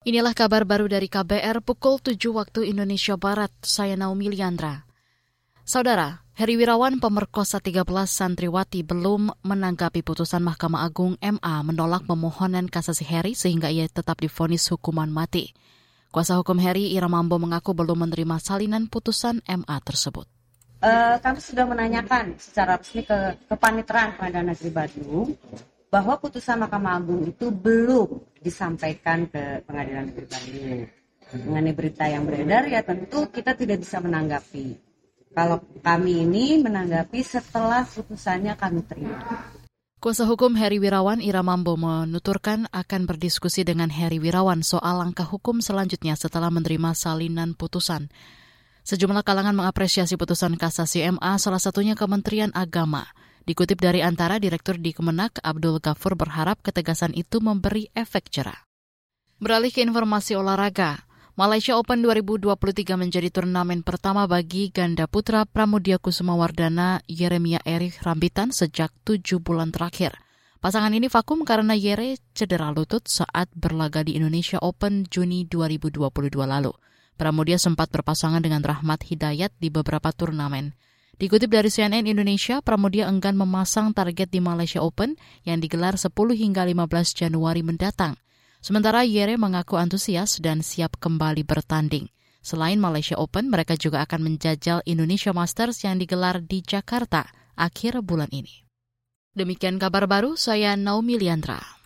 Inilah kabar baru dari KBR pukul 7 waktu Indonesia Barat. Saya Naomi Liandra. Saudara, Heri Wirawan pemerkosa 13 santriwati belum menanggapi putusan Mahkamah Agung MA menolak pemohonan kasasi Heri sehingga ia tetap difonis hukuman mati. Kuasa hukum Heri Ira Mambo mengaku belum menerima salinan putusan MA tersebut. Uh, kami sudah menanyakan secara resmi ke Kepaniteraan Pengadilan Negeri Bandung bahwa putusan Mahkamah Agung itu belum disampaikan ke Pengadilan Negeri Bandung. Mengenai berita yang beredar ya tentu kita tidak bisa menanggapi. Kalau kami ini menanggapi setelah putusannya kami terima. Kuasa hukum Heri Wirawan Ira Mambo menuturkan akan berdiskusi dengan Heri Wirawan soal langkah hukum selanjutnya setelah menerima salinan putusan. Sejumlah kalangan mengapresiasi putusan kasasi MA, salah satunya Kementerian Agama. Dikutip dari antara Direktur di Kemenak, Abdul Ghafur berharap ketegasan itu memberi efek cerah. Beralih ke informasi olahraga, Malaysia Open 2023 menjadi turnamen pertama bagi ganda putra Pramudia Kusuma Wardana Yeremia Erich Rambitan sejak tujuh bulan terakhir. Pasangan ini vakum karena Yere cedera lutut saat berlaga di Indonesia Open Juni 2022 lalu. Pramudia sempat berpasangan dengan Rahmat Hidayat di beberapa turnamen. Dikutip dari CNN Indonesia, Pramudia enggan memasang target di Malaysia Open yang digelar 10 hingga 15 Januari mendatang. Sementara Yere mengaku antusias dan siap kembali bertanding. Selain Malaysia Open, mereka juga akan menjajal Indonesia Masters yang digelar di Jakarta akhir bulan ini. Demikian kabar baru, saya Naomi Liandra.